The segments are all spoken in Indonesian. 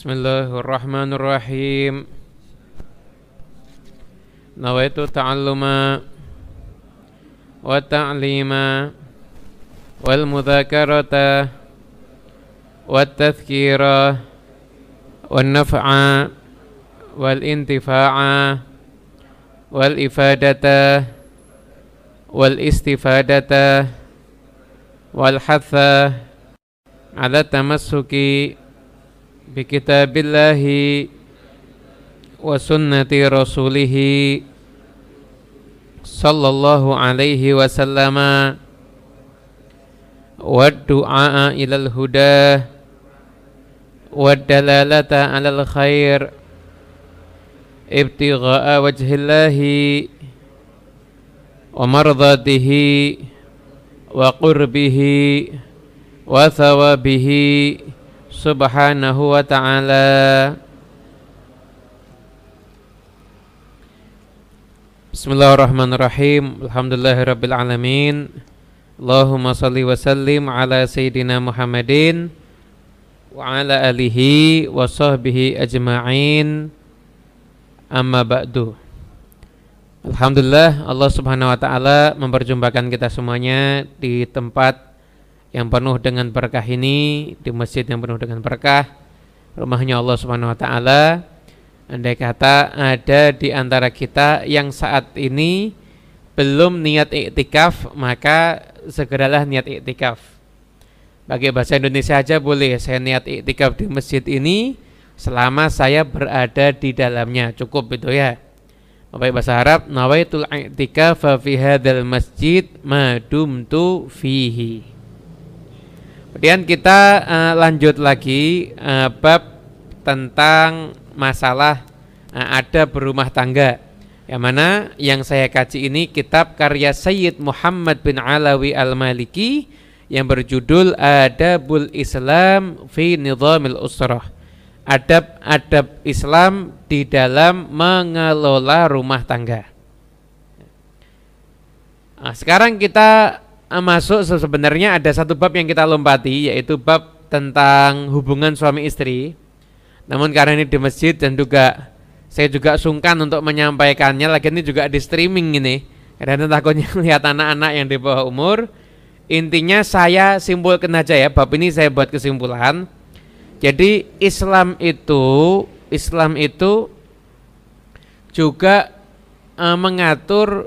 Bismillahirrahmanirrahim. Nawaitu ta'alluma wa ta'lima wal mudhakarata wa tadhkira wal naf'a wal intifa'a wal ifadata wal istifadata wal hatha ala tamassuki بكتاب الله وسنة رسوله صلى الله عليه وسلم والدعاء إلى الهدى والدلالة على الخير ابتغاء وجه الله ومرضاته وقربه وثوابه subhanahu wa ta'ala. Bismillahirrahmanirrahim. Alhamdulillahirrabbilalamin Allahumma salli wa sallim ala Sayyidina Muhammadin Wa ala alihi wa sahbihi ajma'in. Amma ba'du. Alhamdulillah Allah subhanahu wa ta'ala memperjumpakan kita semuanya di tempat yang penuh dengan berkah ini Di masjid yang penuh dengan berkah Rumahnya Allah subhanahu wa ta'ala Andai kata ada di antara kita yang saat ini belum niat iktikaf, maka segeralah niat iktikaf. Bagi bahasa Indonesia aja boleh, saya niat iktikaf di masjid ini selama saya berada di dalamnya. Cukup itu ya. Bapak bahasa Arab, nawaitul i'tikaf fi hadzal masjid ma dumtu fihi. Kemudian kita uh, lanjut lagi uh, bab tentang masalah uh, ada berumah tangga. Yang mana yang saya kaji ini kitab karya Sayyid Muhammad bin Alawi Al-Maliki yang berjudul Adabul Islam fi Nizamil Usrah. Adab-adab Islam di dalam mengelola rumah tangga. Nah, sekarang kita masuk sebenarnya ada satu bab yang kita lompati yaitu bab tentang hubungan suami istri. Namun karena ini di masjid dan juga saya juga sungkan untuk menyampaikannya lagi ini juga di streaming ini. Karena takutnya melihat anak-anak yang di bawah umur. Intinya saya simpulkan aja ya bab ini saya buat kesimpulan. Jadi Islam itu Islam itu juga e, mengatur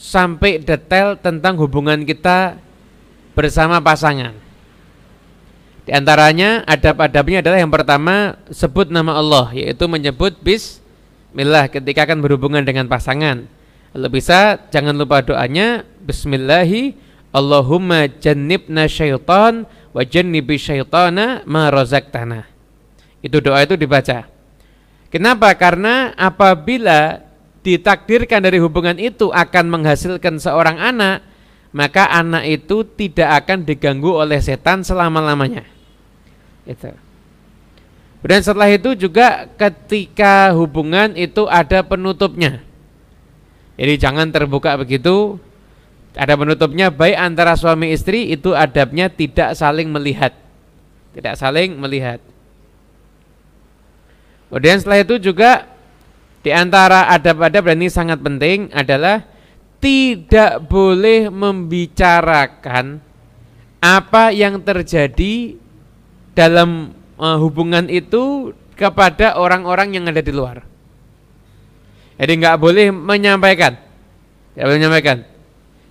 sampai detail tentang hubungan kita bersama pasangan di antaranya adab-adabnya adalah yang pertama sebut nama Allah yaitu menyebut bismillah ketika akan berhubungan dengan pasangan. Lalu bisa jangan lupa doanya bismillahi Allahumma jannibna syaitan wa jannibi syaitana ma razaqtana. Itu doa itu dibaca. Kenapa? Karena apabila ditakdirkan dari hubungan itu akan menghasilkan seorang anak, maka anak itu tidak akan diganggu oleh setan selama-lamanya. Itu. Kemudian setelah itu juga ketika hubungan itu ada penutupnya. Jadi jangan terbuka begitu. Ada penutupnya baik antara suami istri itu adabnya tidak saling melihat. Tidak saling melihat. Kemudian setelah itu juga di antara adab-adab dan ini sangat penting adalah tidak boleh membicarakan apa yang terjadi dalam uh, hubungan itu kepada orang-orang yang ada di luar. Jadi nggak boleh menyampaikan, tidak boleh menyampaikan.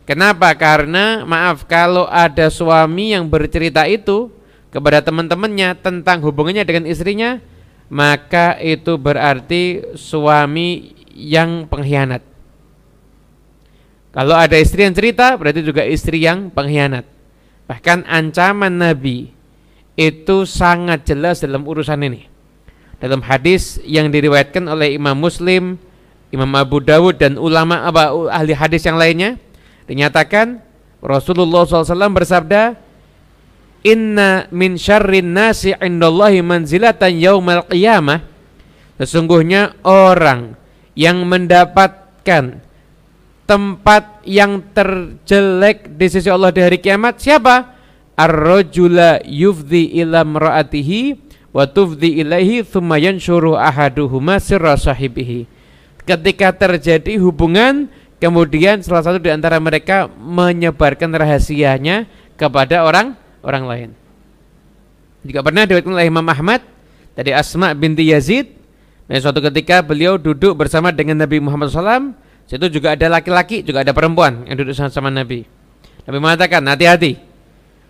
Kenapa? Karena maaf kalau ada suami yang bercerita itu kepada teman-temannya tentang hubungannya dengan istrinya, maka itu berarti suami yang pengkhianat. Kalau ada istri yang cerita, berarti juga istri yang pengkhianat. Bahkan ancaman Nabi itu sangat jelas dalam urusan ini. Dalam hadis yang diriwayatkan oleh Imam Muslim, Imam Abu Dawud dan ulama apa ahli hadis yang lainnya dinyatakan Rasulullah SAW bersabda, Inna min syarrin nasi indallahi manzilatan yaumal qiyamah. Sesungguhnya orang yang mendapatkan tempat yang terjelek di sisi Allah di hari kiamat siapa? ar-rajula yufdi ila mraatihi wa tufdi ilaihi thumma yanshuru ahaduhuma sirra sahibihi. Ketika terjadi hubungan kemudian salah satu di antara mereka menyebarkan rahasianya kepada orang orang lain. Jika pernah diriwayatkan oleh Imam Ahmad dari Asma binti Yazid, nah, suatu ketika beliau duduk bersama dengan Nabi Muhammad SAW, situ juga ada laki-laki, juga ada perempuan yang duduk sama, sama Nabi. Nabi mengatakan, hati-hati,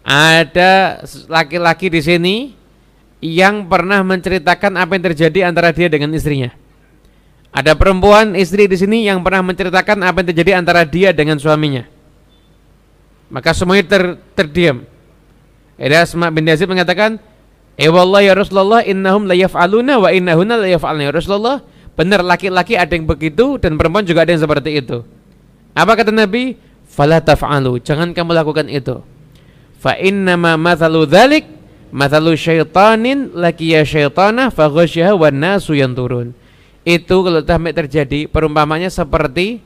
ada laki-laki di sini yang pernah menceritakan apa yang terjadi antara dia dengan istrinya. Ada perempuan istri di sini yang pernah menceritakan apa yang terjadi antara dia dengan suaminya. Maka semuanya ter, terdiam. Asma bin Yazid mengatakan, "Eh ya Rasulullah, innahum la yaf'aluna wa innahuna la yaf'alna ya Rasulullah." Benar laki-laki ada yang begitu dan perempuan juga ada yang seperti itu. Apa kata Nabi? Fala taf'alu, jangan kamu lakukan itu. Fa innama mathalu dzalik mathalu syaitanin lakiya syaitana fa ghasyaha wan nasu yanturun. Itu kalau sampai terjadi perumpamannya seperti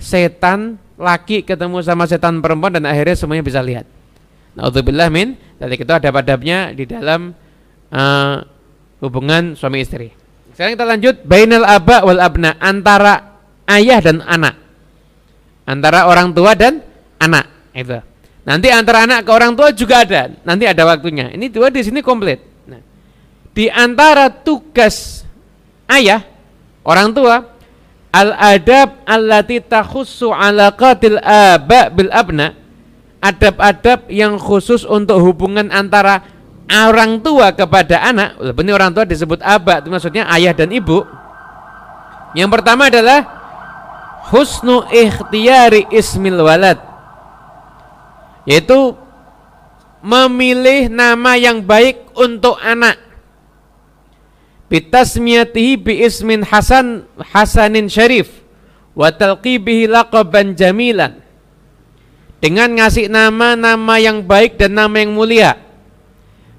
setan laki ketemu sama setan perempuan dan akhirnya semuanya bisa lihat. Naudzubillah min Tadi itu ada padabnya di dalam uh, hubungan suami istri. Sekarang kita lanjut bainal aba wal abna antara ayah dan anak. Antara orang tua dan anak itu. Nanti antara anak ke orang tua juga ada. Nanti ada waktunya. Ini dua di sini komplit. Nah, di antara tugas ayah orang tua al adab allati takhussu alaqatil aba bil abna adab-adab yang khusus untuk hubungan antara orang tua kepada anak. Ini orang tua disebut aba itu maksudnya ayah dan ibu. Yang pertama adalah husnu ikhtiyari ismil walad. Yaitu memilih nama yang baik untuk anak. Bitasmiyatihi bi ismin hasan hasanin syarif. Wa talqibihi laqaban jamilan dengan ngasih nama-nama yang baik dan nama yang mulia.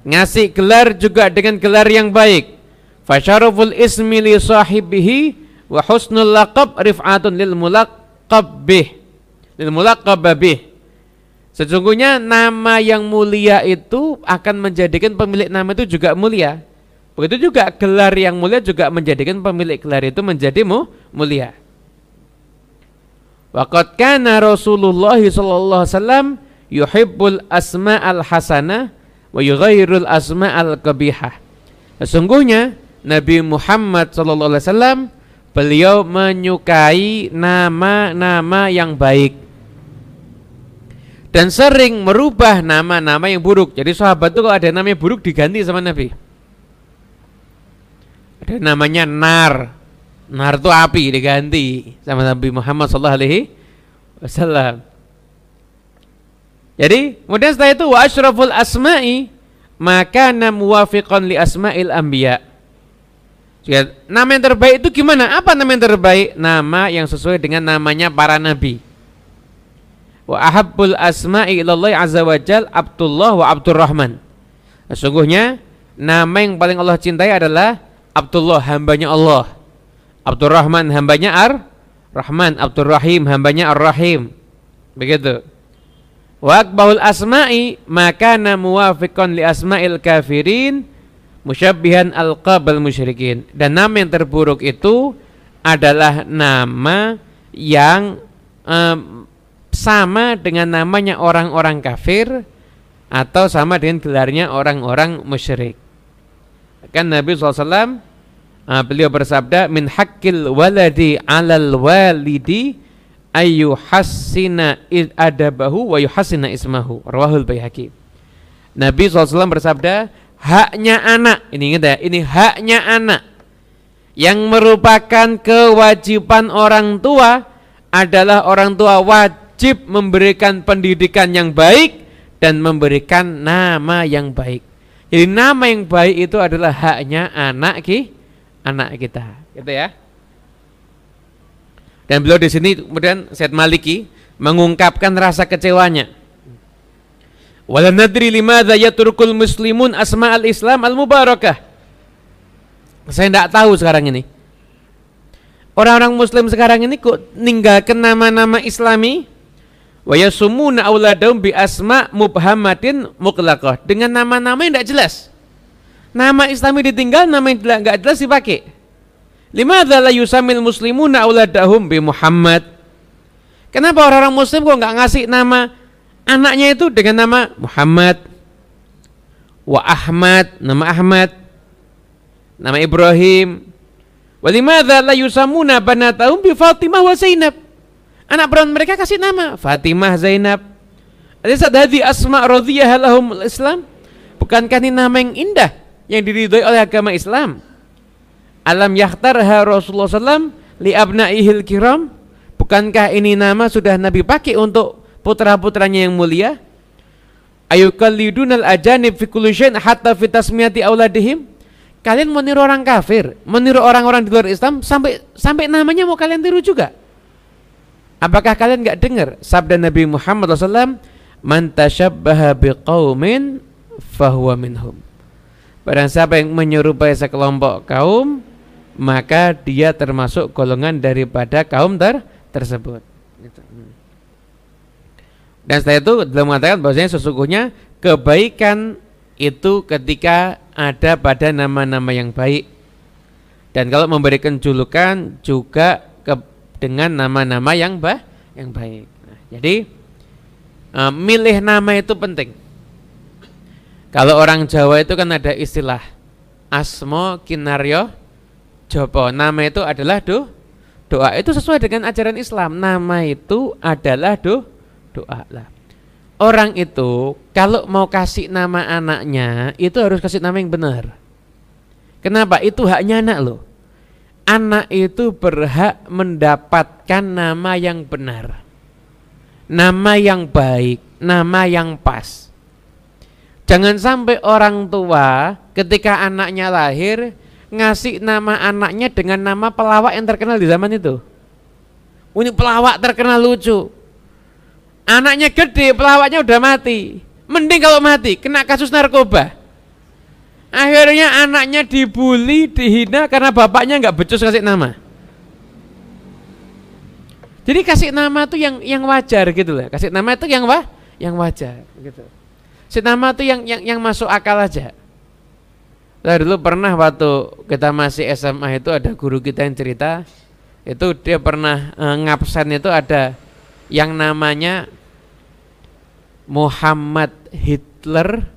Ngasih gelar juga dengan gelar yang baik. Fasyaruful ismi li sahibihi wa husnul laqab rif'atun lil mulaqab bih. Lil mulaqab bih. Sesungguhnya nama yang mulia itu akan menjadikan pemilik nama itu juga mulia. Begitu juga gelar yang mulia juga menjadikan pemilik gelar itu menjadi mulia. Waqad kana Rasulullah sallallahu alaihi wasallam yuhibbul asma'al hasanah wa yughairul asma'al qabihah. Sesungguhnya Nabi Muhammad sallallahu alaihi wasallam beliau menyukai nama-nama yang baik dan sering merubah nama-nama yang buruk. Jadi sahabat itu kalau ada nama yang buruk diganti sama Nabi. Ada namanya nar, Nar itu api diganti sama Nabi Muhammad sallallahu alaihi wasallam. Jadi, kemudian setelah itu wa asyraful asma'i maka muwafiqan li asma'il anbiya. Jadi, nama yang terbaik itu gimana? Apa nama yang terbaik? Nama yang sesuai dengan namanya para nabi. Wa ahabbul asma'i ilallah azza wa jal Abdullah wa Abdurrahman. Sesungguhnya nama yang paling Allah cintai adalah Abdullah hambanya Allah Abdurrahman hambanya Ar Rahman, Abdurrahim hambanya Ar-Rahim. Begitu. Wa asma'i maka muwafiqan li asma'il kafirin musyabbihan alqabal musyrikin. Dan nama yang terburuk itu adalah nama yang um, sama dengan namanya orang-orang kafir atau sama dengan gelarnya orang-orang musyrik. Kan Nabi SAW uh, beliau bersabda min haqqil waladi 'alal walidi ayu hasina adabahu wa yuhasina ismahu. Rawahul baihaqi. Nabi SAW bersabda haknya anak. Ini ingat ya ini haknya anak. Yang merupakan kewajiban orang tua adalah orang tua wajib memberikan pendidikan yang baik dan memberikan nama yang baik. Jadi nama yang baik itu adalah haknya anak ki anak kita, gitu ya. Dan beliau di sini kemudian Syed Maliki mengungkapkan rasa kecewanya. Wala nadri limadza yatrukul muslimun asma al-Islam al-mubarakah. Saya tidak tahu sekarang ini. Orang-orang muslim sekarang ini kok ninggalkan nama-nama islami wa yasumuna auladahum bi asma mubhamatin mutlaqah dengan nama-nama yang tidak jelas. Nama Islami ditinggal, nama yang nggak jelas dipakai. Lima adalah yusamil muslimuna auladahum bi Muhammad. Kenapa orang-orang muslim kok nggak ngasih nama anaknya itu dengan nama Muhammad, wa Ahmad, nama Ahmad, nama Ibrahim. Walimada la yusamuna banatahum bi Fatimah wa Zainab. Anak perawan mereka kasih nama Fatimah Zainab. Alaysa hadhi asma radhiyah lahum Islam? Bukankah ini nama yang indah? Yang diridhoi oleh agama Islam. Alam yakhtarha Rasulullah SAW li abnaihil kiram. Bukankah ini nama sudah Nabi pakai untuk putra-putranya yang mulia? Ayukallidunal ajanib fi kulli hatta fi tasmiyati auladihim. Kalian meniru orang kafir, meniru orang-orang di luar Islam sampai sampai namanya mau kalian tiru juga. Apakah kalian nggak dengar sabda Nabi Muhammad SAW? Man tashabbaha biqaumin fahuwa minhum. Barang siapa yang menyerupai sekelompok kaum Maka dia termasuk golongan daripada kaum ter tersebut gitu. hmm. Dan setelah itu dalam mengatakan bahwasanya sesungguhnya Kebaikan itu ketika ada pada nama-nama yang baik Dan kalau memberikan julukan juga ke, dengan nama-nama yang, bah, yang baik nah, Jadi uh, milih nama itu penting kalau orang Jawa itu kan ada istilah asmo kinaryo jopo. Nama itu adalah do doa. Itu sesuai dengan ajaran Islam. Nama itu adalah do doa lah. Orang itu kalau mau kasih nama anaknya itu harus kasih nama yang benar. Kenapa? Itu haknya anak loh. Anak itu berhak mendapatkan nama yang benar. Nama yang baik, nama yang pas. Jangan sampai orang tua ketika anaknya lahir ngasih nama anaknya dengan nama pelawak yang terkenal di zaman itu. Ini pelawak terkenal lucu. Anaknya gede, pelawaknya udah mati. Mending kalau mati, kena kasus narkoba. Akhirnya anaknya dibully, dihina karena bapaknya nggak becus kasih nama. Jadi kasih nama itu yang yang wajar gitu loh. Kasih nama itu yang wah, yang wajar gitu. Si nama itu yang yang yang masuk akal aja. Lah dulu pernah waktu kita masih SMA itu ada guru kita yang cerita itu dia pernah e, ngabsen itu ada yang namanya Muhammad Hitler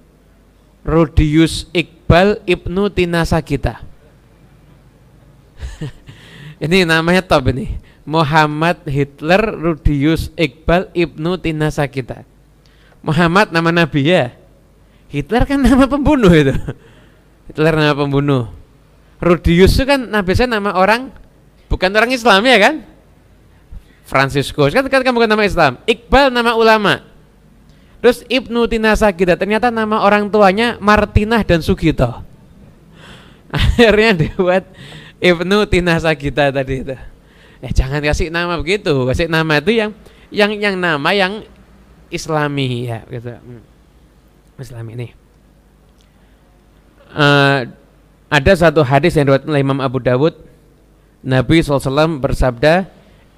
Rodius Iqbal Ibnu Tinasagita. ini namanya top ini. Muhammad Hitler Rodius Iqbal Ibnu Tinasagita. Muhammad nama nabi ya. Hitler kan nama pembunuh itu. Hitler nama pembunuh. Rudius itu kan nabi saya nama orang bukan orang Islam ya kan? Franciscus kan, kan, kan bukan nama Islam. Iqbal nama ulama. Terus Ibnu Tinasagita ternyata nama orang tuanya Martinah dan Sugito. Akhirnya dibuat Ibnu Tinasagita tadi itu. Eh jangan kasih nama begitu, kasih nama itu yang yang yang nama yang islami ya gitu. Hmm. islami ini uh, ada satu hadis yang diriwayatkan oleh Imam Abu Dawud. Nabi SAW bersabda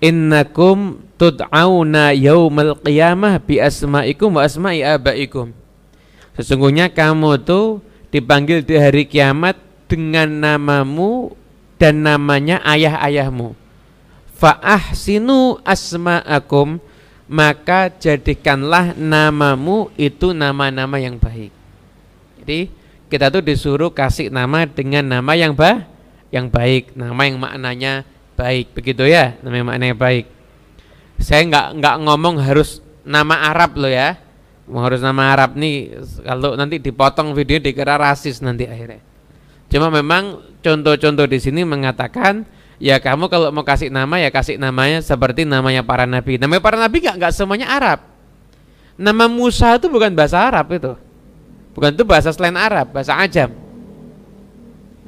innakum tud'auna yaumal qiyamah bi asma'ikum wa asma'i abaikum. Sesungguhnya kamu tuh dipanggil di hari kiamat dengan namamu dan namanya ayah-ayahmu. Fa'ahsinu asma'akum maka jadikanlah namamu itu nama-nama yang baik. Jadi kita tuh disuruh kasih nama dengan nama yang bah, yang baik, nama yang maknanya baik, begitu ya, nama yang maknanya baik. Saya nggak nggak ngomong harus nama Arab loh ya, harus nama Arab nih kalau nanti dipotong video dikira rasis nanti akhirnya. Cuma memang contoh-contoh di sini mengatakan ya kamu kalau mau kasih nama ya kasih namanya seperti namanya para nabi. Namanya para nabi nggak nggak semuanya Arab. Nama Musa itu bukan bahasa Arab itu. Bukan itu bahasa selain Arab, bahasa Ajam.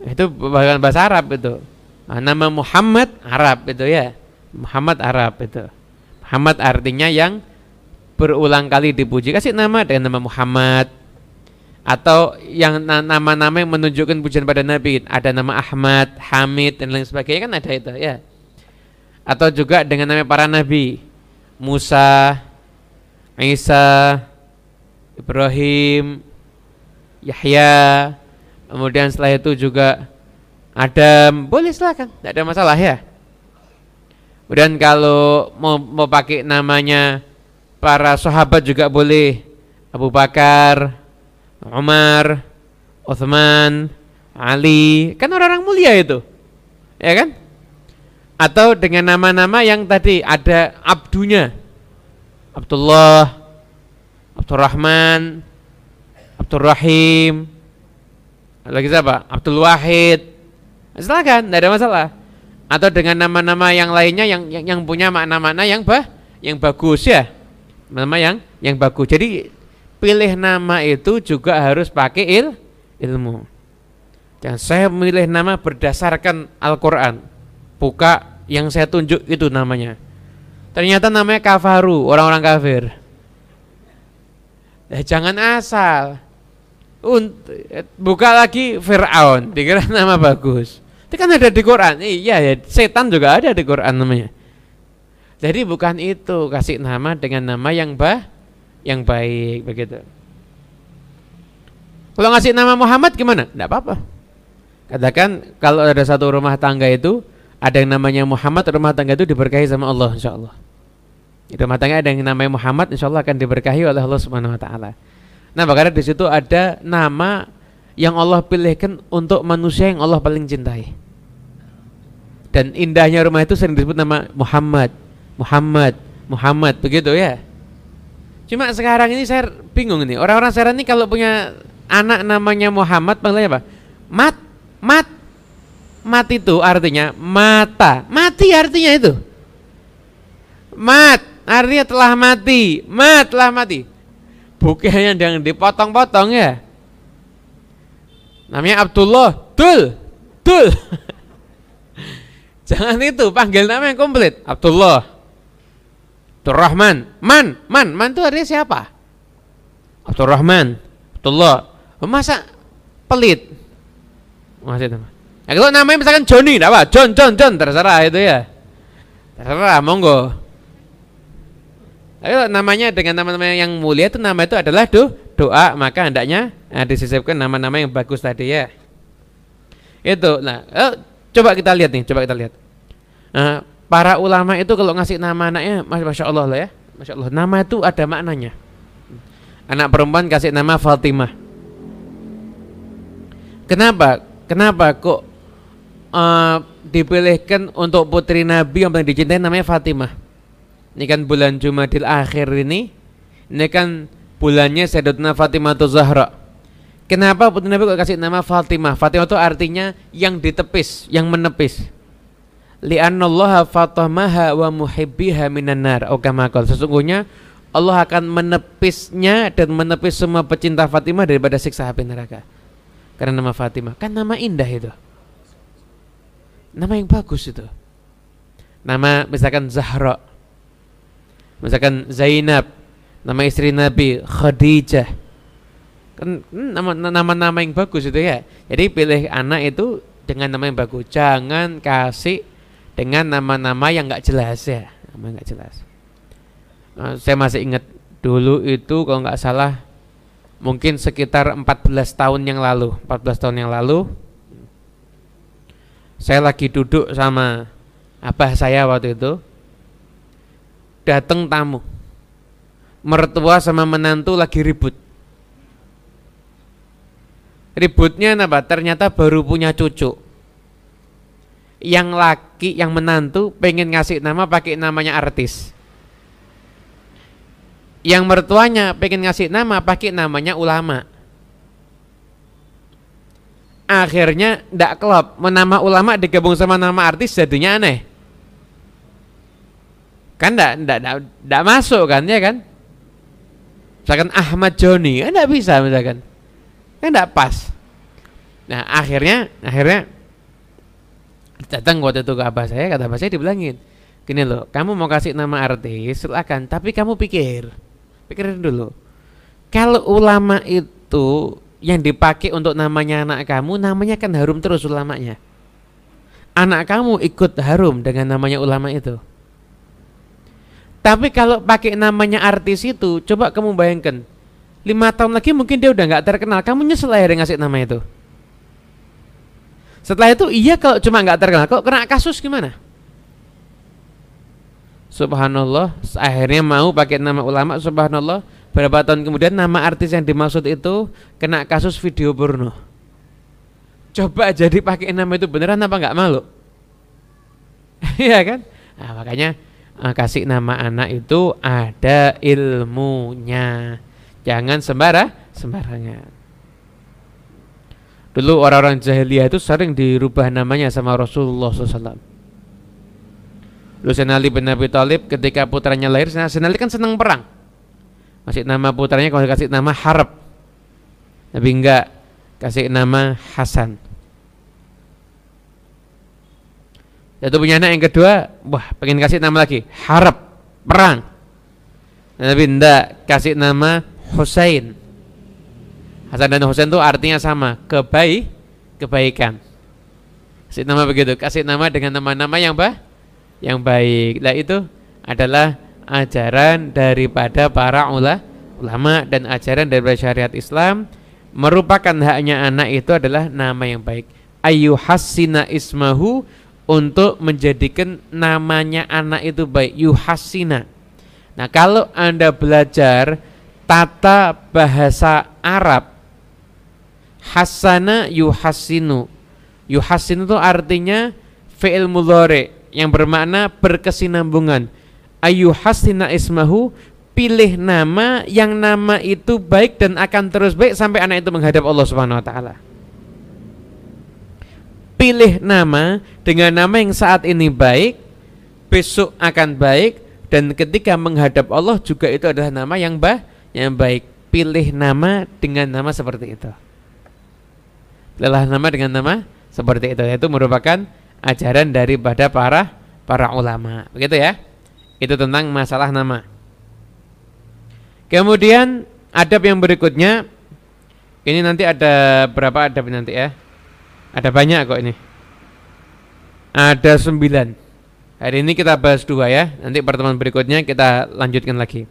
Itu bukan bahasa Arab itu. Nah, nama Muhammad Arab itu ya. Muhammad Arab itu. Muhammad artinya yang berulang kali dipuji. Kasih nama dengan nama Muhammad, atau yang nama-nama yang menunjukkan pujian pada Nabi. Ada nama Ahmad, Hamid dan lain sebagainya. Kan ada itu ya. Atau juga dengan nama para Nabi. Musa, Isa, Ibrahim, Yahya, kemudian setelah itu juga Adam, boleh silakan, tidak ada masalah ya. Kemudian kalau mau mau pakai namanya para sahabat juga boleh. Abu Bakar, Umar, Uthman, Ali, kan orang-orang mulia itu. Ya kan? Atau dengan nama-nama yang tadi ada abdunya. Abdullah, Abdurrahman, Abdurrahim, lagi siapa? Abdul Wahid, Silakan, tidak ada masalah. Atau dengan nama-nama yang lainnya yang yang, yang punya makna-makna yang bah, yang bagus ya. Nama yang yang bagus. Jadi pilih nama itu juga harus pakai il, ilmu. Dan saya memilih nama berdasarkan Al-Qur'an. Buka yang saya tunjuk itu namanya. Ternyata namanya kafaru, orang-orang kafir. Eh, jangan asal. buka lagi Fir'aun, dikira nama bagus. Itu kan ada di Quran. Iya ya, setan juga ada di Quran namanya. Jadi bukan itu, kasih nama dengan nama yang bah yang baik begitu. Kalau ngasih nama Muhammad gimana? Tidak apa-apa. Katakan kalau ada satu rumah tangga itu ada yang namanya Muhammad, rumah tangga itu diberkahi sama Allah insya Allah. Rumah tangga ada yang namanya Muhammad, insya Allah akan diberkahi oleh Allah Subhanahu Wa Taala. Nah, karena di situ ada nama yang Allah pilihkan untuk manusia yang Allah paling cintai. Dan indahnya rumah itu sering disebut nama Muhammad, Muhammad, Muhammad, begitu ya. Cuma sekarang ini saya bingung nih, orang-orang sekarang ini kalau punya anak namanya Muhammad panggilnya apa? Mat, mat, mat itu artinya mata, mati artinya itu. Mat artinya telah mati, mat telah mati. Bukannya yang dipotong-potong ya. Namanya Abdullah, tul, tul. Jangan itu, panggil nama yang komplit. Abdullah. Abdurrahman. Man, man, man itu artinya siapa? Abdurrahman. Abdullah. Oh, masa pelit? Itu. Ya, kalau namanya misalkan Joni, apa? John, John, John, terserah itu ya. Terserah, monggo. Tapi namanya dengan nama-nama yang mulia itu nama itu adalah do, doa, maka hendaknya nah, disisipkan nama-nama yang bagus tadi ya. Itu. Nah, eh, coba kita lihat nih, coba kita lihat. Nah, para ulama itu kalau ngasih nama anaknya, masya Allah lah ya, masya Allah. Nama itu ada maknanya. Anak perempuan kasih nama Fatimah. Kenapa? Kenapa kok uh, dipilihkan untuk putri Nabi yang paling dicintai namanya Fatimah? Ini kan bulan Jumadil akhir ini. Ini kan bulannya Sayyidatuna Fatimah Zahra. Kenapa putri Nabi kok kasih nama Fatimah? Fatimah itu artinya yang ditepis, yang menepis li'annallaha fatamaha wa muhibbiha minan nar. Oh sesungguhnya Allah akan menepisnya dan menepis semua pecinta Fatimah daripada siksa api neraka. Karena nama Fatimah. Kan nama indah itu. Nama yang bagus itu. Nama misalkan Zahra. Misalkan Zainab. Nama istri Nabi Khadijah. Kan nama-nama yang bagus itu ya. Jadi pilih anak itu dengan nama yang bagus. Jangan kasih dengan nama-nama yang nggak jelas ya nama nggak jelas. Nah, saya masih ingat dulu itu kalau nggak salah mungkin sekitar 14 tahun yang lalu 14 tahun yang lalu saya lagi duduk sama abah saya waktu itu datang tamu. Mertua sama menantu lagi ribut. Ributnya apa? Ternyata baru punya cucu yang laki yang menantu pengen ngasih nama pakai namanya artis. Yang mertuanya pengen ngasih nama pakai namanya ulama. Akhirnya ndak klop. Menama ulama digabung sama nama artis jadinya aneh. Kan ndak ndak ndak, masuk kan ya kan? Misalkan Ahmad Joni kan ndak bisa misalkan. Kan ndak pas. Nah akhirnya akhirnya datang waktu itu ke abah saya kata abah saya dibilangin gini loh kamu mau kasih nama artis silakan tapi kamu pikir pikirin dulu. Kalau ulama itu yang dipakai untuk namanya anak kamu namanya kan harum terus ulamanya. Anak kamu ikut harum dengan namanya ulama itu. Tapi kalau pakai namanya artis itu coba kamu bayangkan lima tahun lagi mungkin dia udah nggak terkenal kamu nyesel ya dengan ngasih nama itu Setelah itu iya kalau cuma nggak terkenal, kok kena kasus gimana? Subhanallah, akhirnya mau pakai nama ulama. Subhanallah, berapa tahun kemudian nama artis yang dimaksud itu kena kasus video porno. Coba jadi pakai nama itu beneran apa nggak malu? Iya kan? Nah, makanya uh, kasih nama anak itu ada ilmunya. Jangan sembarang sembarangan. Dulu orang-orang jahiliyah itu sering dirubah namanya sama Rasulullah SAW. Sayyidina Ali bin Abi Thalib ketika putranya lahir, Sayyidina Ali kan senang perang. Masih nama putranya kalau kasih nama Harab. Tapi enggak kasih nama Hasan. Jatuh punya anak yang kedua, wah pengen kasih nama lagi, Harab, perang. Tapi enggak kasih nama Husain. Hasan dan Husain itu artinya sama, kebaik, kebaikan. Kasih nama begitu, kasih nama dengan nama-nama yang bah, yang baik. Nah itu adalah ajaran daripada para ulama dan ajaran dari syariat Islam merupakan haknya anak itu adalah nama yang baik. Ayu hasina ismahu untuk menjadikan namanya anak itu baik. Yuhasina. Nah kalau anda belajar tata bahasa Arab, hasana yuhasinu. Yuhasinu itu artinya fi'il mudhari yang bermakna berkesinambungan. Ayu hasina ismahu pilih nama yang nama itu baik dan akan terus baik sampai anak itu menghadap Allah Subhanahu wa taala. Pilih nama dengan nama yang saat ini baik, besok akan baik dan ketika menghadap Allah juga itu adalah nama yang bah yang baik. Pilih nama dengan nama seperti itu. Pilihlah nama dengan nama seperti itu. Itu merupakan ajaran daripada para para ulama. Begitu ya. Itu tentang masalah nama. Kemudian adab yang berikutnya ini nanti ada berapa adab nanti ya? Ada banyak kok ini. Ada sembilan. Hari ini kita bahas dua ya. Nanti pertemuan berikutnya kita lanjutkan lagi.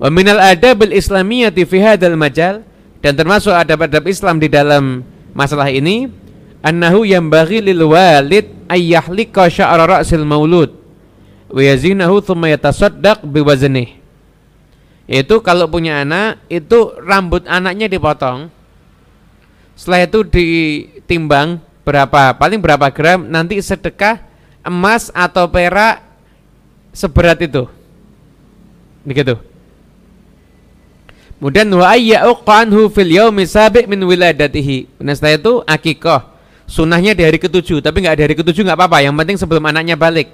Wa minal adabil islamiyati fi hadzal majal dan termasuk adab-adab Islam di dalam masalah ini annahu bagi lil walid ayyahlika sya'ra ra'sil maulud wa yazinahu thumma yatasaddaq biwaznih. Itu kalau punya anak itu rambut anaknya dipotong. Setelah itu ditimbang berapa paling berapa gram nanti sedekah emas atau perak seberat itu. Begitu Kemudian wa ayya'uqanhu fil yaumi sabi' min wiladatihi. Nah setelah itu akikah Sunnahnya di hari ketujuh, tapi nggak di hari ketujuh nggak apa-apa. Yang penting sebelum anaknya balik.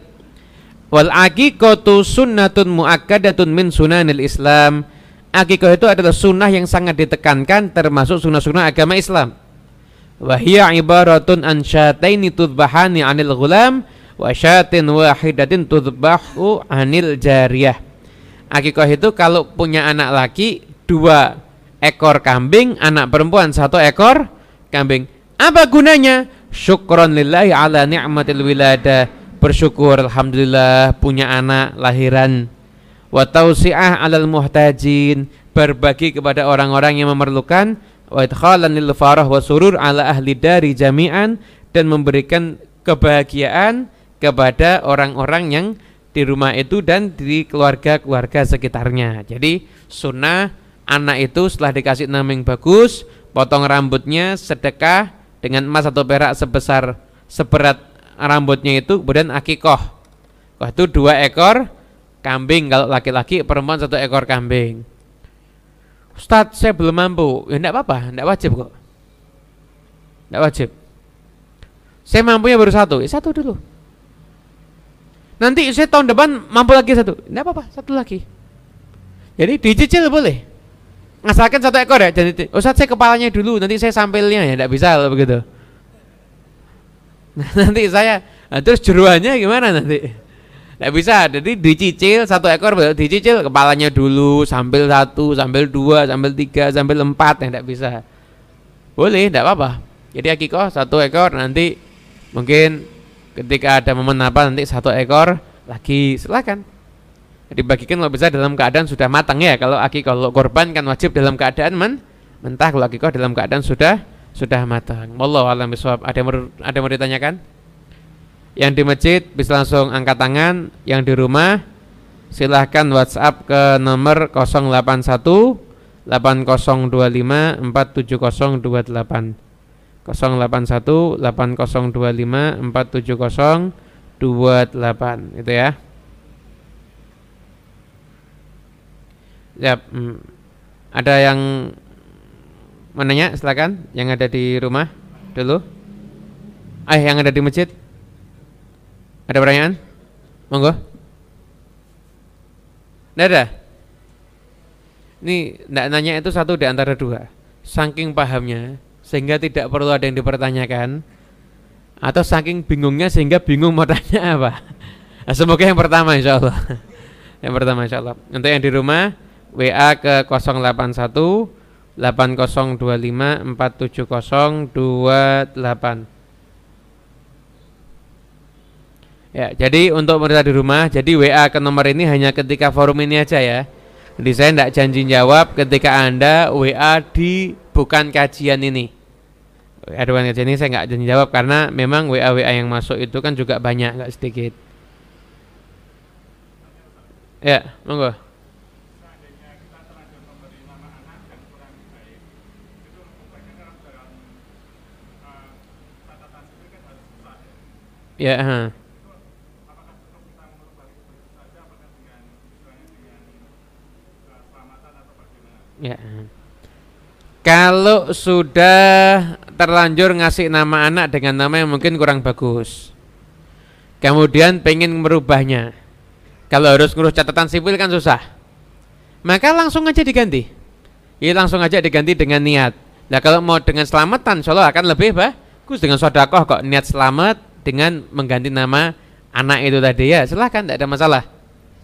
Wal aqiqatu sunnatun muakkadatun min sunanil Islam. Aqiqah itu adalah sunnah yang sangat ditekankan termasuk sunnah-sunnah agama Islam. Wahia ibaratun an syataini tudbahani anil ghulam wa syatin wahidatin tudbahu anil jariyah. Akikah itu kalau punya anak laki dua ekor kambing, anak perempuan satu ekor kambing. Apa gunanya? Syukron lillahi ala ni'matil wilada. Bersyukur alhamdulillah punya anak lahiran. Wa tausi'ah 'alal muhtajin. Berbagi kepada orang-orang yang memerlukan. Wa idkhalan lil farah wa surur ala ahli dari jami'an dan memberikan kebahagiaan kepada orang-orang yang di rumah itu dan di keluarga-keluarga sekitarnya. Jadi sunnah anak itu setelah dikasih nama yang bagus, potong rambutnya, sedekah, dengan emas atau perak sebesar seberat rambutnya itu kemudian akikoh Wah, itu dua ekor kambing kalau laki-laki perempuan satu ekor kambing. Ustadz saya belum mampu. Ya enggak apa-apa enggak wajib kok. Enggak wajib. Saya mampunya baru satu ya satu dulu. Nanti saya tahun depan mampu lagi satu. Enggak apa-apa satu lagi. Jadi dicicil boleh ngasalkan satu ekor ya jadi Ustaz saya kepalanya dulu nanti saya sampilnya ya tidak bisa kalau begitu. Nah, nanti saya nah, terus jeruannya gimana nanti? Tidak bisa jadi dicicil satu ekor dicicil kepalanya dulu sambil satu sambil dua sambil tiga sambil empat ya tidak bisa. Boleh tidak apa-apa. Jadi akikoh satu ekor nanti mungkin ketika ada momen apa nanti satu ekor lagi silakan dibagikan kalau bisa dalam keadaan sudah matang ya kalau aki kalau korban kan wajib dalam keadaan men mentah kalau akikoh dalam keadaan sudah sudah matang. Wallahu a'lam. Ada yang ada yang mau ditanyakan? Yang di masjid bisa langsung angkat tangan, yang di rumah silahkan WhatsApp ke nomor 081 8025 47028 081 8025 47028 itu ya. Yap, hmm. ada yang menanya silakan yang ada di rumah dulu. Eh yang ada di masjid. Ada pertanyaan? Monggo. Tidak ada. Ini tidak nanya itu satu di antara dua. Saking pahamnya sehingga tidak perlu ada yang dipertanyakan atau saking bingungnya sehingga bingung mau tanya apa. Nah, semoga yang pertama insya Allah. yang pertama insya Allah. Untuk yang di rumah WA ke 081 8025 47028. Ya, jadi untuk mereka di rumah, jadi WA ke nomor ini hanya ketika forum ini aja ya. Jadi saya tidak janji jawab ketika Anda WA di bukan kajian ini. WA bukan kajian ini saya nggak janji jawab karena memang WA WA yang masuk itu kan juga banyak nggak sedikit. Ya, monggo. Ya, huh. Ya. Kalau sudah terlanjur ngasih nama anak dengan nama yang mungkin kurang bagus, kemudian pengen merubahnya, kalau harus ngurus catatan sipil kan susah, maka langsung aja diganti. Ya langsung aja diganti dengan niat. Nah kalau mau dengan selamatan, insya Allah akan lebih bagus dengan sodakoh kok niat selamat dengan mengganti nama anak itu tadi ya silahkan tidak ada masalah.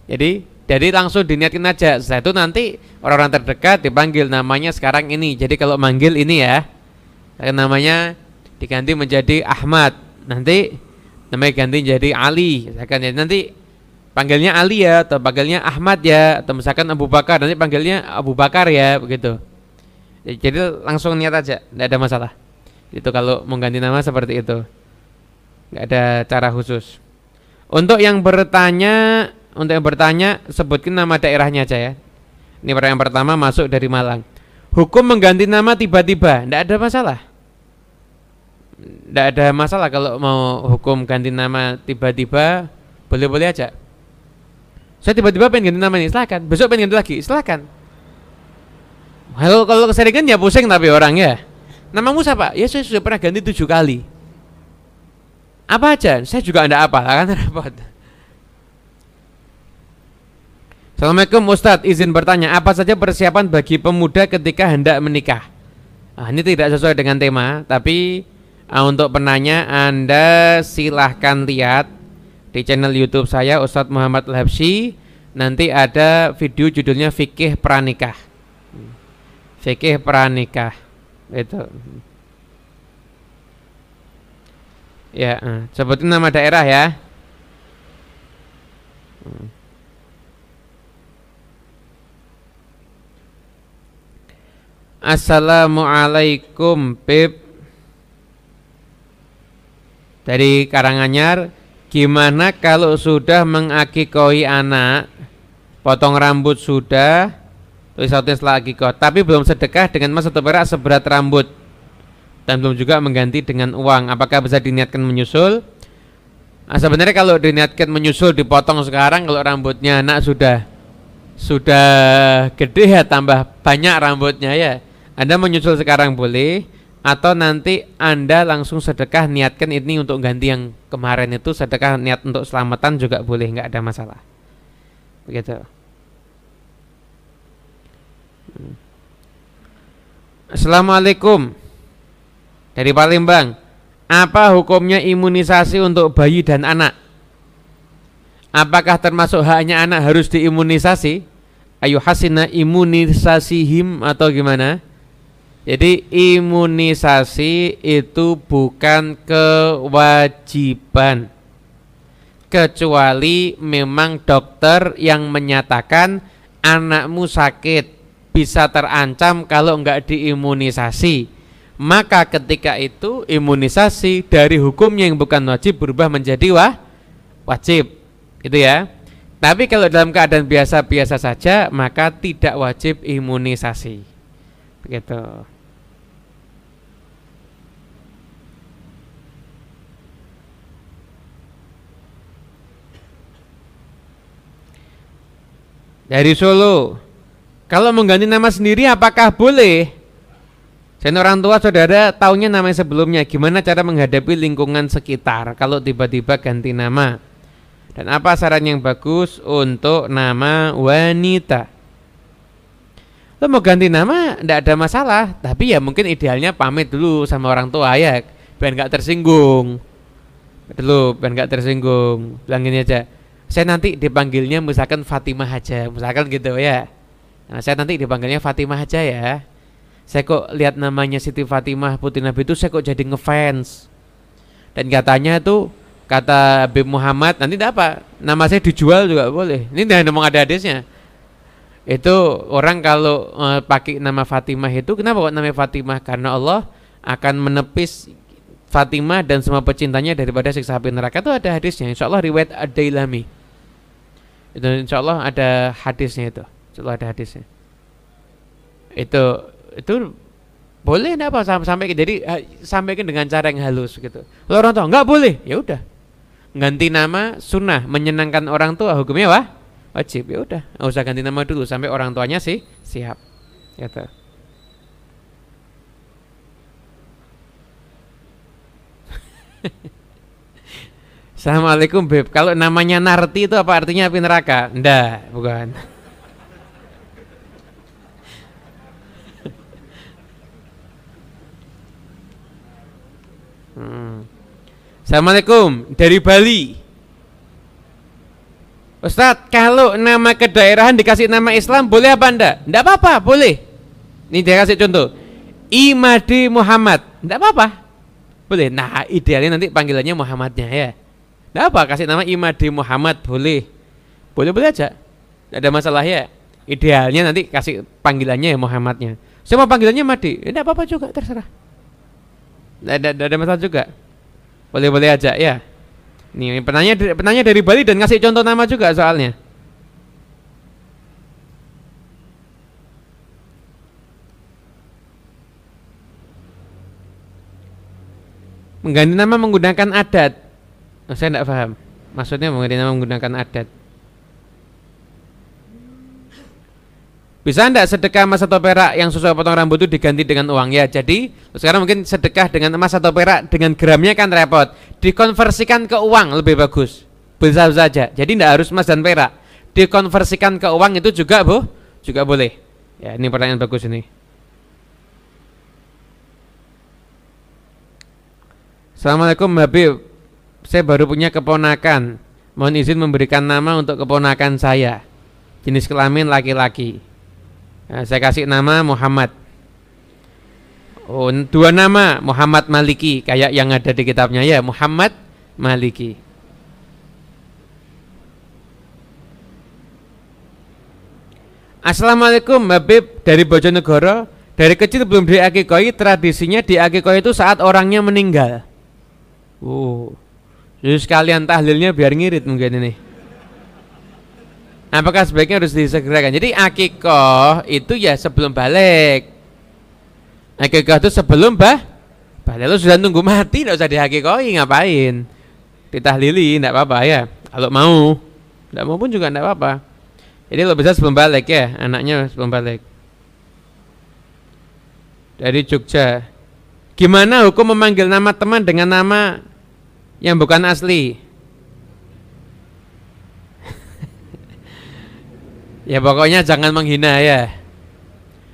Jadi jadi langsung diniatkan aja. Setelah itu nanti orang-orang terdekat dipanggil namanya sekarang ini. Jadi kalau manggil ini ya, namanya diganti menjadi Ahmad. Nanti namanya ganti jadi Ali. Misalkan ya nanti panggilnya Ali ya atau panggilnya Ahmad ya atau misalkan Abu Bakar nanti panggilnya Abu Bakar ya begitu. Jadi langsung niat aja, tidak ada masalah. Itu kalau mengganti nama seperti itu. Nggak ada cara khusus. Untuk yang bertanya untuk yang bertanya sebutkan nama daerahnya aja ya. Ini pertanyaan pertama masuk dari Malang. Hukum mengganti nama tiba-tiba, tidak ada masalah. Tidak ada masalah kalau mau hukum ganti nama tiba-tiba, boleh-boleh aja. Saya tiba-tiba pengen ganti nama ini, silakan. Besok pengen ganti lagi, silakan. Kalau kalau keseringan ya pusing tapi orang ya. Namamu siapa? Ya saya sudah pernah ganti tujuh kali. Apa aja? Saya juga anda apa kan repot. Assalamualaikum Ustadz, izin bertanya, apa saja persiapan bagi pemuda ketika hendak menikah? Nah, ini tidak sesuai dengan tema, tapi uh, untuk penanya Anda silahkan lihat di channel YouTube saya Ustadz Muhammad Labsi. Nanti ada video judulnya Fikih Pranikah. Fikih Pranikah. Itu. Ya, uh, sebutin nama daerah ya. Assalamualaikum Pip. Dari Karanganyar Gimana kalau sudah mengakikoi anak Potong rambut sudah Tulis satu lagi kok. Tapi belum sedekah dengan emas atau perak seberat rambut Dan belum juga mengganti dengan uang Apakah bisa diniatkan menyusul nah, Sebenarnya kalau diniatkan menyusul Dipotong sekarang Kalau rambutnya anak sudah Sudah gede ya Tambah banyak rambutnya ya anda menyusul sekarang boleh atau nanti Anda langsung sedekah niatkan ini untuk ganti yang kemarin itu sedekah niat untuk selamatan juga boleh nggak ada masalah. Begitu. Hmm. Assalamualaikum dari Palembang. Apa hukumnya imunisasi untuk bayi dan anak? Apakah termasuk haknya anak harus diimunisasi? Ayo hasina imunisasihim atau gimana? Jadi imunisasi itu bukan kewajiban kecuali memang dokter yang menyatakan anakmu sakit bisa terancam kalau enggak diimunisasi maka ketika itu imunisasi dari hukumnya yang bukan wajib berubah menjadi wah, wajib. Itu ya. Tapi kalau dalam keadaan biasa-biasa saja maka tidak wajib imunisasi. Begitu. Dari Solo. Kalau mengganti nama sendiri apakah boleh? Dan orang tua saudara tahunya nama sebelumnya. Gimana cara menghadapi lingkungan sekitar kalau tiba-tiba ganti nama? Dan apa saran yang bagus untuk nama wanita? Lo mau ganti nama tidak ada masalah, tapi ya mungkin idealnya pamit dulu sama orang tua ya, biar nggak tersinggung. Dulu, biar nggak tersinggung. Bilang gini aja, saya nanti dipanggilnya misalkan Fatimah aja misalkan gitu ya nah, saya nanti dipanggilnya Fatimah aja ya saya kok lihat namanya Siti Fatimah Putri Nabi itu saya kok jadi ngefans. Dan katanya tuh kata Habib Muhammad nanti apa nama saya dijual juga boleh. Ini tidak ngomong ada hadisnya itu orang kalau uh, pakai nama Fatimah itu kenapa kok namanya Fatimah? Karena Allah akan menepis Fatimah dan semua pecintanya daripada siksa api neraka. Itu ada hadisnya. Insya Allah riwayat Ad-Dailami. Itu insya Allah ada hadisnya itu. Insya Allah ada hadisnya. Itu itu boleh enggak apa sampai jadi sampaikan dengan cara yang halus gitu. Lalu orang tua nggak boleh. Ya udah. Ganti nama sunnah menyenangkan orang tua hukumnya wah wajib. Ya udah. Nggak usah ganti nama dulu sampai orang tuanya sih siap. Gitu. Assalamualaikum Beb. Kalau namanya Narti itu apa? Artinya api neraka? Ndak, bukan. Hmm. Assalamualaikum dari Bali. Ustadz, kalau nama kedaerahan dikasih nama Islam boleh apa enggak? Enggak apa-apa, boleh. Ini dia kasih contoh. Imadi Muhammad. Enggak apa-apa. Boleh. Nah, idealnya nanti panggilannya Muhammadnya ya. Tidak apa kasih nama Imadi Muhammad boleh. Boleh-boleh aja. Tidak ada masalah ya. Idealnya nanti kasih panggilannya ya Muhammadnya. Mau panggilannya Madi. Tidak apa-apa juga terserah. Tidak ada, ada masalah juga. Boleh-boleh aja ya. Nih penanya penanya dari Bali dan ngasih contoh nama juga soalnya. Mengganti nama menggunakan adat Oh, saya tidak paham. Maksudnya mengenai menggunakan adat. Bisa enggak sedekah emas atau perak yang sesuai potong rambut itu diganti dengan uang ya? Jadi sekarang mungkin sedekah dengan emas atau perak dengan gramnya kan repot. Dikonversikan ke uang lebih bagus. Bisa saja. Jadi tidak harus emas dan perak. Dikonversikan ke uang itu juga bu, juga boleh. Ya ini pertanyaan bagus ini. Assalamualaikum Habib saya baru punya keponakan. Mohon izin memberikan nama untuk keponakan saya. Jenis kelamin laki-laki. Nah, saya kasih nama Muhammad. Oh, dua nama Muhammad Maliki kayak yang ada di kitabnya ya Muhammad Maliki. Assalamualaikum Habib dari Bojonegoro. Dari kecil belum diakikoi, tradisinya diakikoi itu saat orangnya meninggal. Oh, jadi sekalian tahlilnya biar ngirit mungkin ini. Apakah sebaiknya harus disegerakan? Jadi akikoh itu ya sebelum balik. Akikoh itu sebelum bah balik. Lu sudah tunggu mati, tidak usah dihakikoi ngapain? Ditahlili, tidak apa-apa ya. Kalau mau, tidak mau pun juga tidak apa-apa. Jadi lo bisa sebelum balik ya, anaknya sebelum balik. Dari Jogja. Gimana hukum memanggil nama teman dengan nama yang bukan asli. Ya pokoknya jangan menghina ya.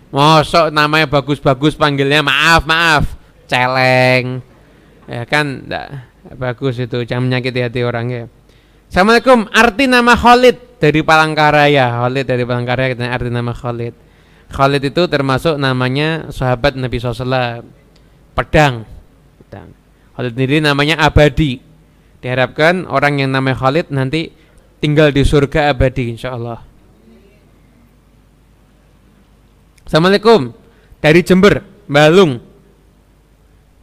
Mosok namanya bagus-bagus panggilnya maaf maaf celeng. Ya kan enggak bagus itu jangan menyakiti hati orang ya. Assalamualaikum arti nama Khalid dari Palangkaraya Khalid dari Palangkaraya arti nama Khalid Khalid itu termasuk namanya sahabat Nabi SAW pedang pedang Khalid sendiri namanya abadi. Diharapkan orang yang namanya Khalid nanti tinggal di surga abadi insya Allah. Assalamualaikum dari Jember, Balung.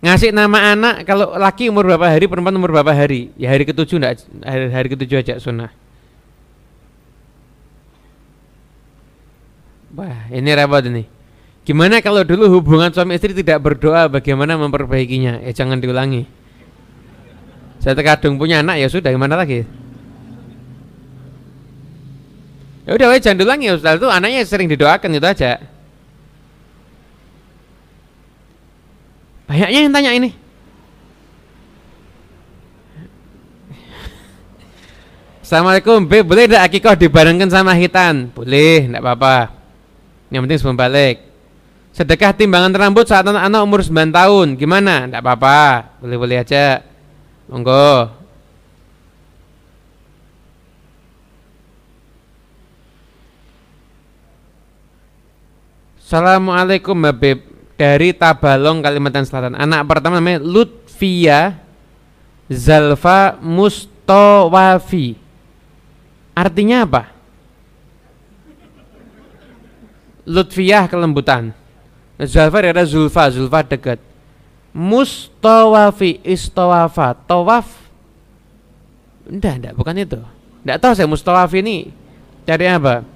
Ngasih nama anak kalau laki umur berapa hari, perempuan umur berapa hari? Ya hari ketujuh enggak hari, hari ketujuh aja sunnah. Wah, ini repot ini. Gimana kalau dulu hubungan suami istri tidak berdoa bagaimana memperbaikinya? Ya jangan diulangi. Saya terkadang punya anak ya sudah gimana lagi? Ya udah jangan diulangi Ustaz itu anaknya sering didoakan itu aja. Banyaknya yang tanya ini. Assalamualaikum, B, boleh tidak akikoh dibarengkan sama hitan? Boleh, tidak apa-apa. Yang penting sebelum balik. Sedekah timbangan rambut saat anak-anak umur 9 tahun, gimana? Tidak apa-apa, boleh-boleh aja. Monggo. Assalamualaikum, Beb dari Tabalong Kalimantan Selatan. Anak pertama namanya Lutfia Zalfa Mustawafi. Artinya apa? Lutfiyah kelembutan. Zalfa ada Zulfa, Zulfa dekat. Mustawafi istawafa, tawaf. Enggak, enggak, bukan itu. Enggak tahu saya mustawafi ini cari apa?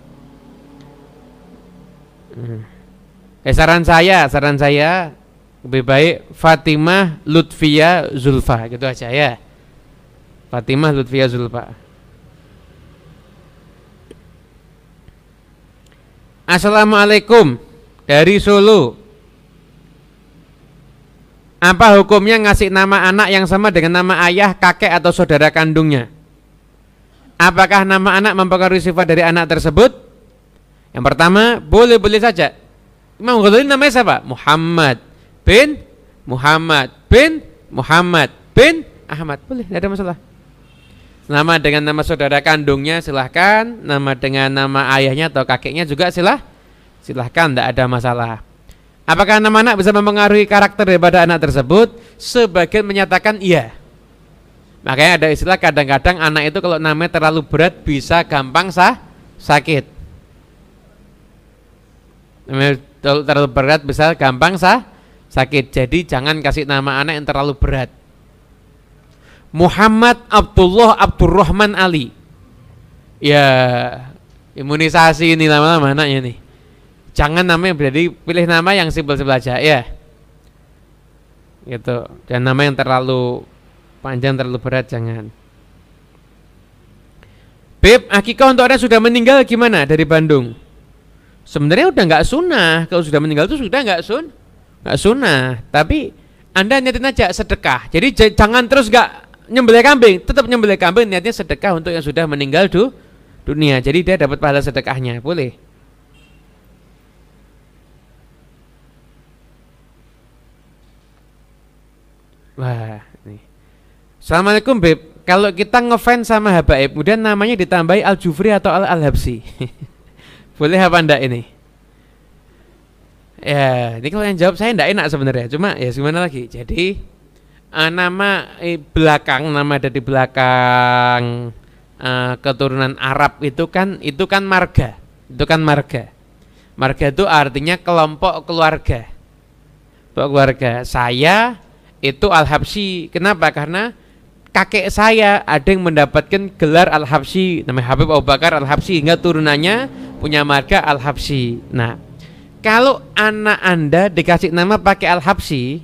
Hmm. Eh saran saya, saran saya lebih baik Fatimah Lutfia Zulfa gitu aja ya. Fatimah Lutfia Zulfa. Assalamualaikum dari Solo. Apa hukumnya ngasih nama anak yang sama dengan nama ayah, kakek atau saudara kandungnya? Apakah nama anak mempengaruhi sifat dari anak tersebut? Yang pertama, boleh-boleh saja Imam Ghazali namanya siapa? Muhammad bin Muhammad bin Muhammad bin Ahmad. Boleh, tidak ada masalah. Nama dengan nama saudara kandungnya silahkan, nama dengan nama ayahnya atau kakeknya juga silah, silahkan, tidak ada masalah. Apakah nama anak bisa mempengaruhi karakter daripada anak tersebut? Sebagian menyatakan iya. Makanya ada istilah kadang-kadang anak itu kalau namanya terlalu berat bisa gampang sah sakit. Terlalu berat bisa gampang sah sakit. Jadi jangan kasih nama anak yang terlalu berat. Muhammad Abdullah Abdurrahman Ali. Ya, imunisasi ini lama-lama anaknya nih. Jangan namanya berarti pilih nama yang simpel-simpel aja ya. Gitu. Dan nama yang terlalu panjang terlalu berat jangan. Beb, akikah untuk Anda sudah meninggal gimana dari Bandung? Sebenarnya udah nggak sunnah. Kalau sudah meninggal itu sudah nggak sun nggak sunnah. Tapi anda niatin aja sedekah. Jadi jangan terus nggak nyembelih kambing. Tetap nyembelih kambing niatnya sedekah untuk yang sudah meninggal du dunia. Jadi dia dapat pahala sedekahnya. Boleh? Wah nih Assalamualaikum Beb. Kalau kita ngefans sama Habaib kemudian namanya ditambahi Al Jufri atau Al Al Habsi Boleh apa enggak ini? Ya, ini kalau yang jawab saya enggak enak sebenarnya. Cuma ya gimana lagi? Jadi uh, nama eh, belakang nama ada di belakang uh, keturunan Arab itu kan itu kan marga. Itu kan marga. Marga itu artinya kelompok keluarga. Kelompok keluarga. Saya itu Al-Habsyi. Kenapa? Karena kakek saya ada yang mendapatkan gelar Al-Habsyi namanya Habib Abu Bakar Al-Habsyi hingga turunannya punya marga Al-Habsyi. Nah, kalau anak Anda dikasih nama pakai Al-Habsyi,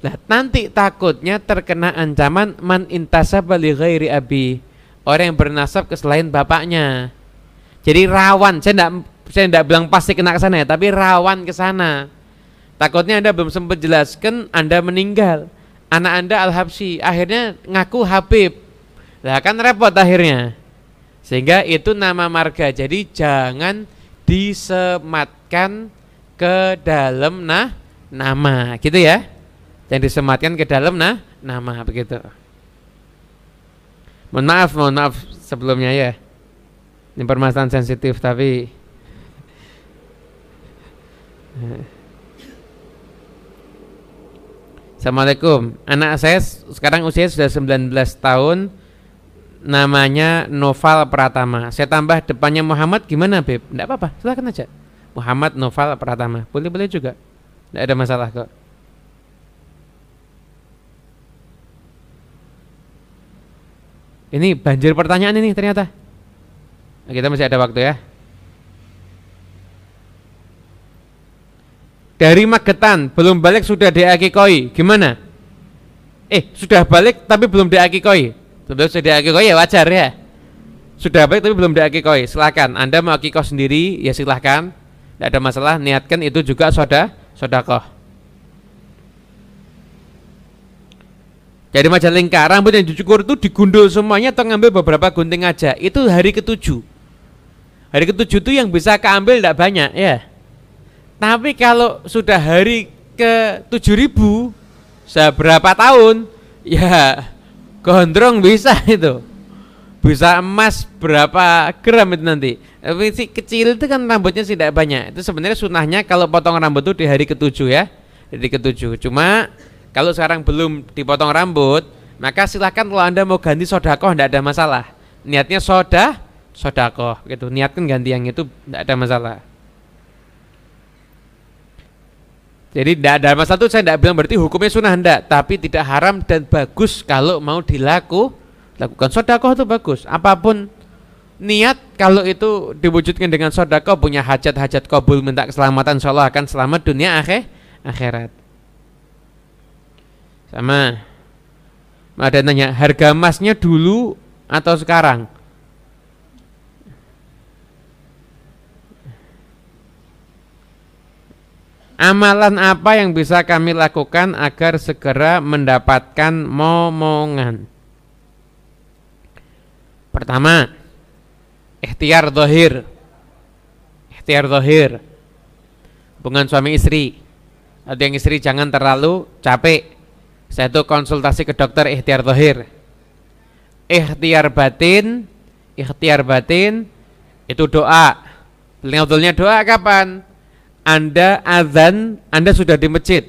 lah nanti takutnya terkena ancaman man intasaba li ghairi abi. Orang yang bernasab ke selain bapaknya. Jadi rawan, saya enggak saya enggak bilang pasti kena ke sana ya, tapi rawan ke sana. Takutnya Anda belum sempat jelaskan Anda meninggal. Anak Anda Al-Habsyi, akhirnya ngaku Habib. Lah kan repot akhirnya. Sehingga itu nama marga. Jadi jangan disematkan ke dalam nah nama, gitu ya. Jangan disematkan ke dalam nah nama begitu. Mohon maaf, mohon maaf sebelumnya ya. Ini permasalahan sensitif tapi Assalamualaikum. Anak saya sekarang usia sudah 19 tahun namanya Noval Pratama. Saya tambah depannya Muhammad gimana Beb? Enggak apa-apa, silakan aja. Muhammad Noval Pratama. Boleh-boleh juga. Enggak ada masalah kok. Ini banjir pertanyaan ini ternyata. Kita masih ada waktu ya. Dari Magetan, belum balik sudah diakikoi. Gimana? Eh, sudah balik tapi belum diakikoi. Sudah sudah diakikoi ya wajar ya. Sudah balik tapi belum diakikoi, silakan. Anda mau akikoh sendiri ya silahkan. Tidak ada masalah. Niatkan itu juga soda, sodakoh. Jadi Majalengka rambut yang dicukur itu digundul semuanya atau ngambil beberapa gunting aja. Itu hari ketujuh. Hari ketujuh itu yang bisa keambil tidak banyak ya. Tapi kalau sudah hari ke tujuh ribu seberapa tahun ya gondrong bisa itu. Bisa emas berapa gram itu nanti. Tapi si kecil itu kan rambutnya tidak banyak. Itu sebenarnya sunahnya kalau potong rambut itu di hari ketujuh ya. Hari ketujuh. Cuma kalau sekarang belum dipotong rambut, maka silahkan kalau anda mau ganti sodakoh tidak ada masalah. Niatnya soda, sodakoh gitu. Niatkan ganti yang itu tidak ada masalah. Jadi tidak ada masalah itu saya tidak bilang berarti hukumnya sunnah hendak, tapi tidak haram dan bagus kalau mau dilaku lakukan sodakoh itu bagus. Apa pun niat kalau itu diwujudkan dengan sodakoh punya hajat-hajat kabul minta keselamatan, insya akan selamat dunia akhir akhirat. Sama. Ada nanya, harga emasnya dulu atau sekarang? Amalan apa yang bisa kami lakukan agar segera mendapatkan momongan? Pertama, ikhtiar dohir. Ikhtiar dohir. Hubungan suami istri. Ada yang istri jangan terlalu capek saya tuh konsultasi ke dokter ikhtiar zahir. Ikhtiar batin, ikhtiar batin itu doa. Paling doa kapan? Anda azan, Anda sudah di masjid.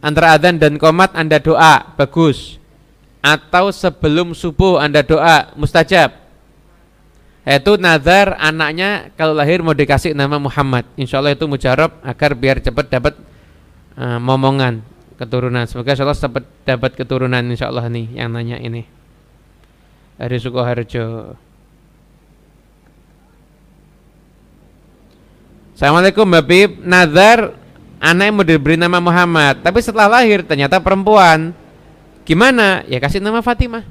Antara azan dan komat Anda doa, bagus. Atau sebelum subuh Anda doa, mustajab. Itu nazar anaknya kalau lahir mau dikasih nama Muhammad. Insya Allah itu mujarab agar biar cepat dapat uh, momongan keturunan. Semoga Allah dapat dapat keturunan insya Allah nih yang nanya ini. Dari Sukoharjo. Assalamualaikum Mbak Bib Nazar anak mau diberi nama Muhammad. Tapi setelah lahir ternyata perempuan. Gimana? Ya kasih nama Fatimah.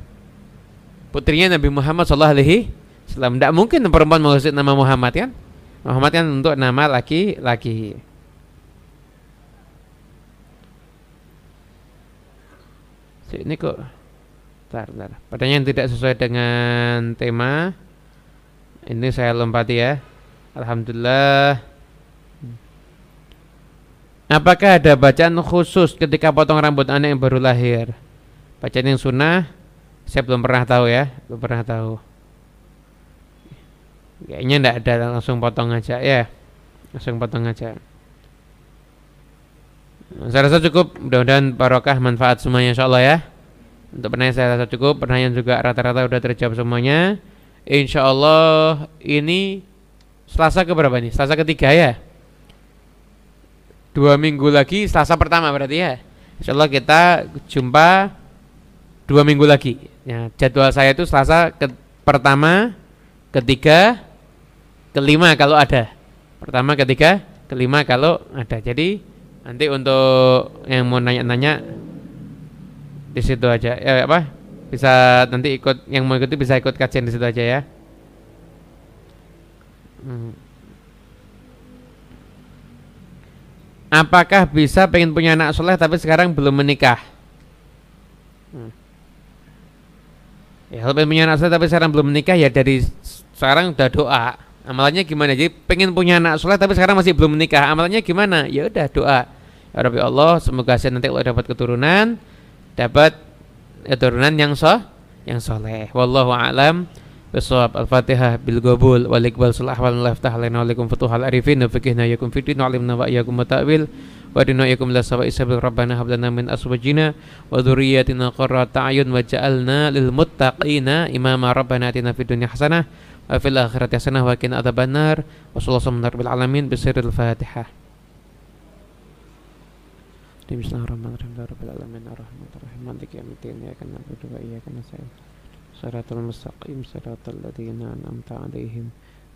Putrinya Nabi Muhammad Sallallahu Alaihi Tidak mungkin perempuan kasih nama Muhammad kan? Muhammad kan untuk nama laki-laki. Ini kok bentar, bentar. Pertanyaan tidak sesuai dengan tema. Ini saya lompati ya. Alhamdulillah Apakah ada bacaan khusus ketika potong rambut anak yang baru lahir? Bacaan yang sunnah Saya belum pernah tahu ya Belum pernah tahu Kayaknya tidak ada langsung potong aja ya Langsung potong aja saya rasa cukup, mudah-mudahan barokah manfaat semuanya insya Allah ya. Untuk pertanyaan saya rasa cukup, pertanyaan juga rata-rata udah terjawab semuanya. Insya Allah ini Selasa keberapa nih? Selasa ketiga ya. Dua minggu lagi Selasa pertama berarti ya. Insya Allah kita jumpa dua minggu lagi. Ya, jadwal saya itu Selasa ke pertama, ketiga, kelima kalau ada. Pertama, ketiga, kelima kalau ada. Jadi Nanti untuk yang mau nanya-nanya di situ aja. Ya apa? Bisa nanti ikut yang mau ikuti bisa ikut kajian di situ aja ya. Hmm. Apakah bisa pengen punya anak soleh tapi sekarang belum menikah? Ya kalau pengen punya anak soleh tapi sekarang belum menikah ya dari sekarang udah doa. Amalannya gimana? Jadi pengen punya anak soleh tapi sekarang masih belum menikah. Amalannya gimana? Ya udah doa. Ya Rabbi Allah, semoga saya nanti kalau dapat keturunan, dapat keturunan yang soh, yang soleh. Wallahu a'lam. Sul ahwal laftah lana alaikum futuhal arifin wa fikihna yakum fitin wa alimna wa iyakum mata'wil wa dina yakum la sawa isabil rabbana hablana min aswajina wa dhurriyyatina qurrata a'yun wa ja'alna lil muttaqina imama rabbana atina fid dunya hasanah wa fil akhirati hasanah wa qina adzabannar wa sallallahu alaihi alamin bisirril fatihah Bismillahirrahmanirrahim. Rabbil alamin arrahmanirrahim. Maliki yaumiddin. Iyyaka na'budu wa iyyaka nasta'in صراط المستقيم صراط الذين أنعمت عليهم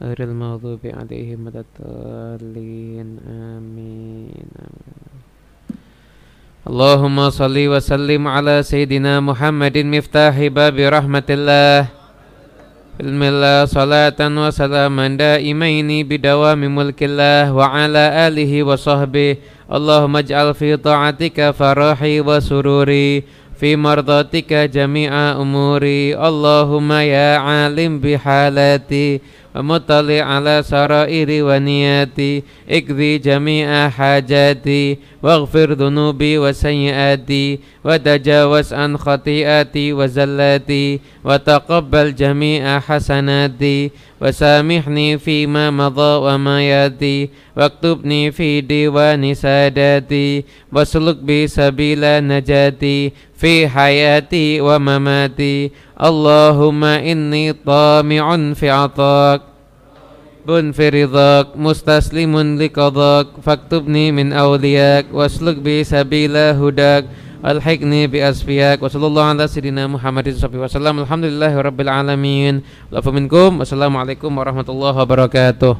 غير المغضوب عليهم ولا الضالين آمين اللهم صل وسلم على سيدنا محمد مفتاح باب رحمة الله بسم الله صلاة وسلاما دائمين بدوام ملك الله وعلى آله وصحبه اللهم اجعل في طاعتك فرحي وسروري في مرضاتك جميع أموري. اللهم يا عالم بحالاتي ومطلع على سرائر ونياتي. اقضي جميع حاجاتي واغفر ذنوبي وسيئاتي. وتجاوز عن خطيئاتي وزلاتي. وتقبل جميع حسناتي. وسامحني فيما مضى وما ياتي. واكتبني في ديوان ساداتي. واسلك بي سبيل نجاتي. في حياتي ومماتي اللهم إني طامع في عطاك بن في رضاك مستسلم لقضاك فاكتبني من أولياك واسلك بي سبيل هداك الحقني بأسفياك وصلى الله على سيدنا محمد صلى الله عليه وسلم الحمد لله رب العالمين منكم والسلام عليكم ورحمة الله وبركاته